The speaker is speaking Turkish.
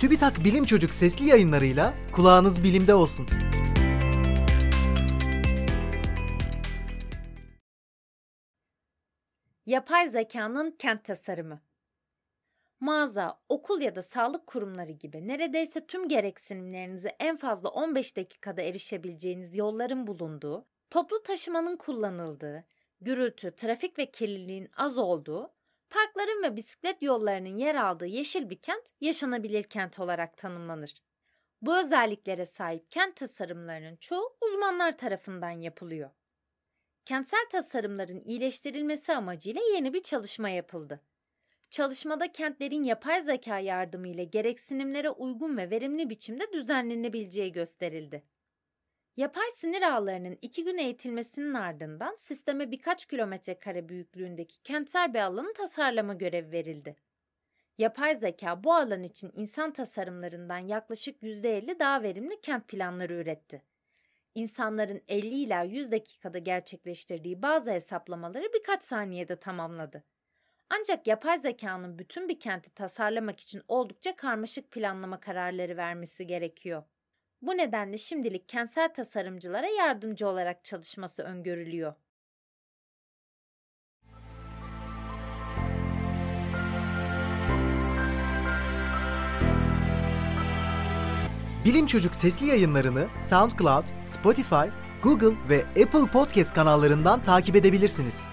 TÜBİTAK Bilim Çocuk sesli yayınlarıyla kulağınız bilimde olsun. Yapay zekanın kent tasarımı Mağaza, okul ya da sağlık kurumları gibi neredeyse tüm gereksinimlerinizi en fazla 15 dakikada erişebileceğiniz yolların bulunduğu, toplu taşımanın kullanıldığı, gürültü, trafik ve kirliliğin az olduğu, parkların ve bisiklet yollarının yer aldığı yeşil bir kent yaşanabilir kent olarak tanımlanır. Bu özelliklere sahip kent tasarımlarının çoğu uzmanlar tarafından yapılıyor. Kentsel tasarımların iyileştirilmesi amacıyla yeni bir çalışma yapıldı. Çalışmada kentlerin yapay zeka yardımıyla gereksinimlere uygun ve verimli biçimde düzenlenebileceği gösterildi. Yapay sinir ağlarının iki gün eğitilmesinin ardından sisteme birkaç kilometre kare büyüklüğündeki kentsel bir alanı tasarlama görevi verildi. Yapay zeka bu alan için insan tasarımlarından yaklaşık %50 daha verimli kent planları üretti. İnsanların 50 ila 100 dakikada gerçekleştirdiği bazı hesaplamaları birkaç saniyede tamamladı. Ancak yapay zekanın bütün bir kenti tasarlamak için oldukça karmaşık planlama kararları vermesi gerekiyor. Bu nedenle şimdilik kentsel tasarımcılara yardımcı olarak çalışması öngörülüyor. Bilim Çocuk sesli yayınlarını SoundCloud, Spotify, Google ve Apple Podcast kanallarından takip edebilirsiniz.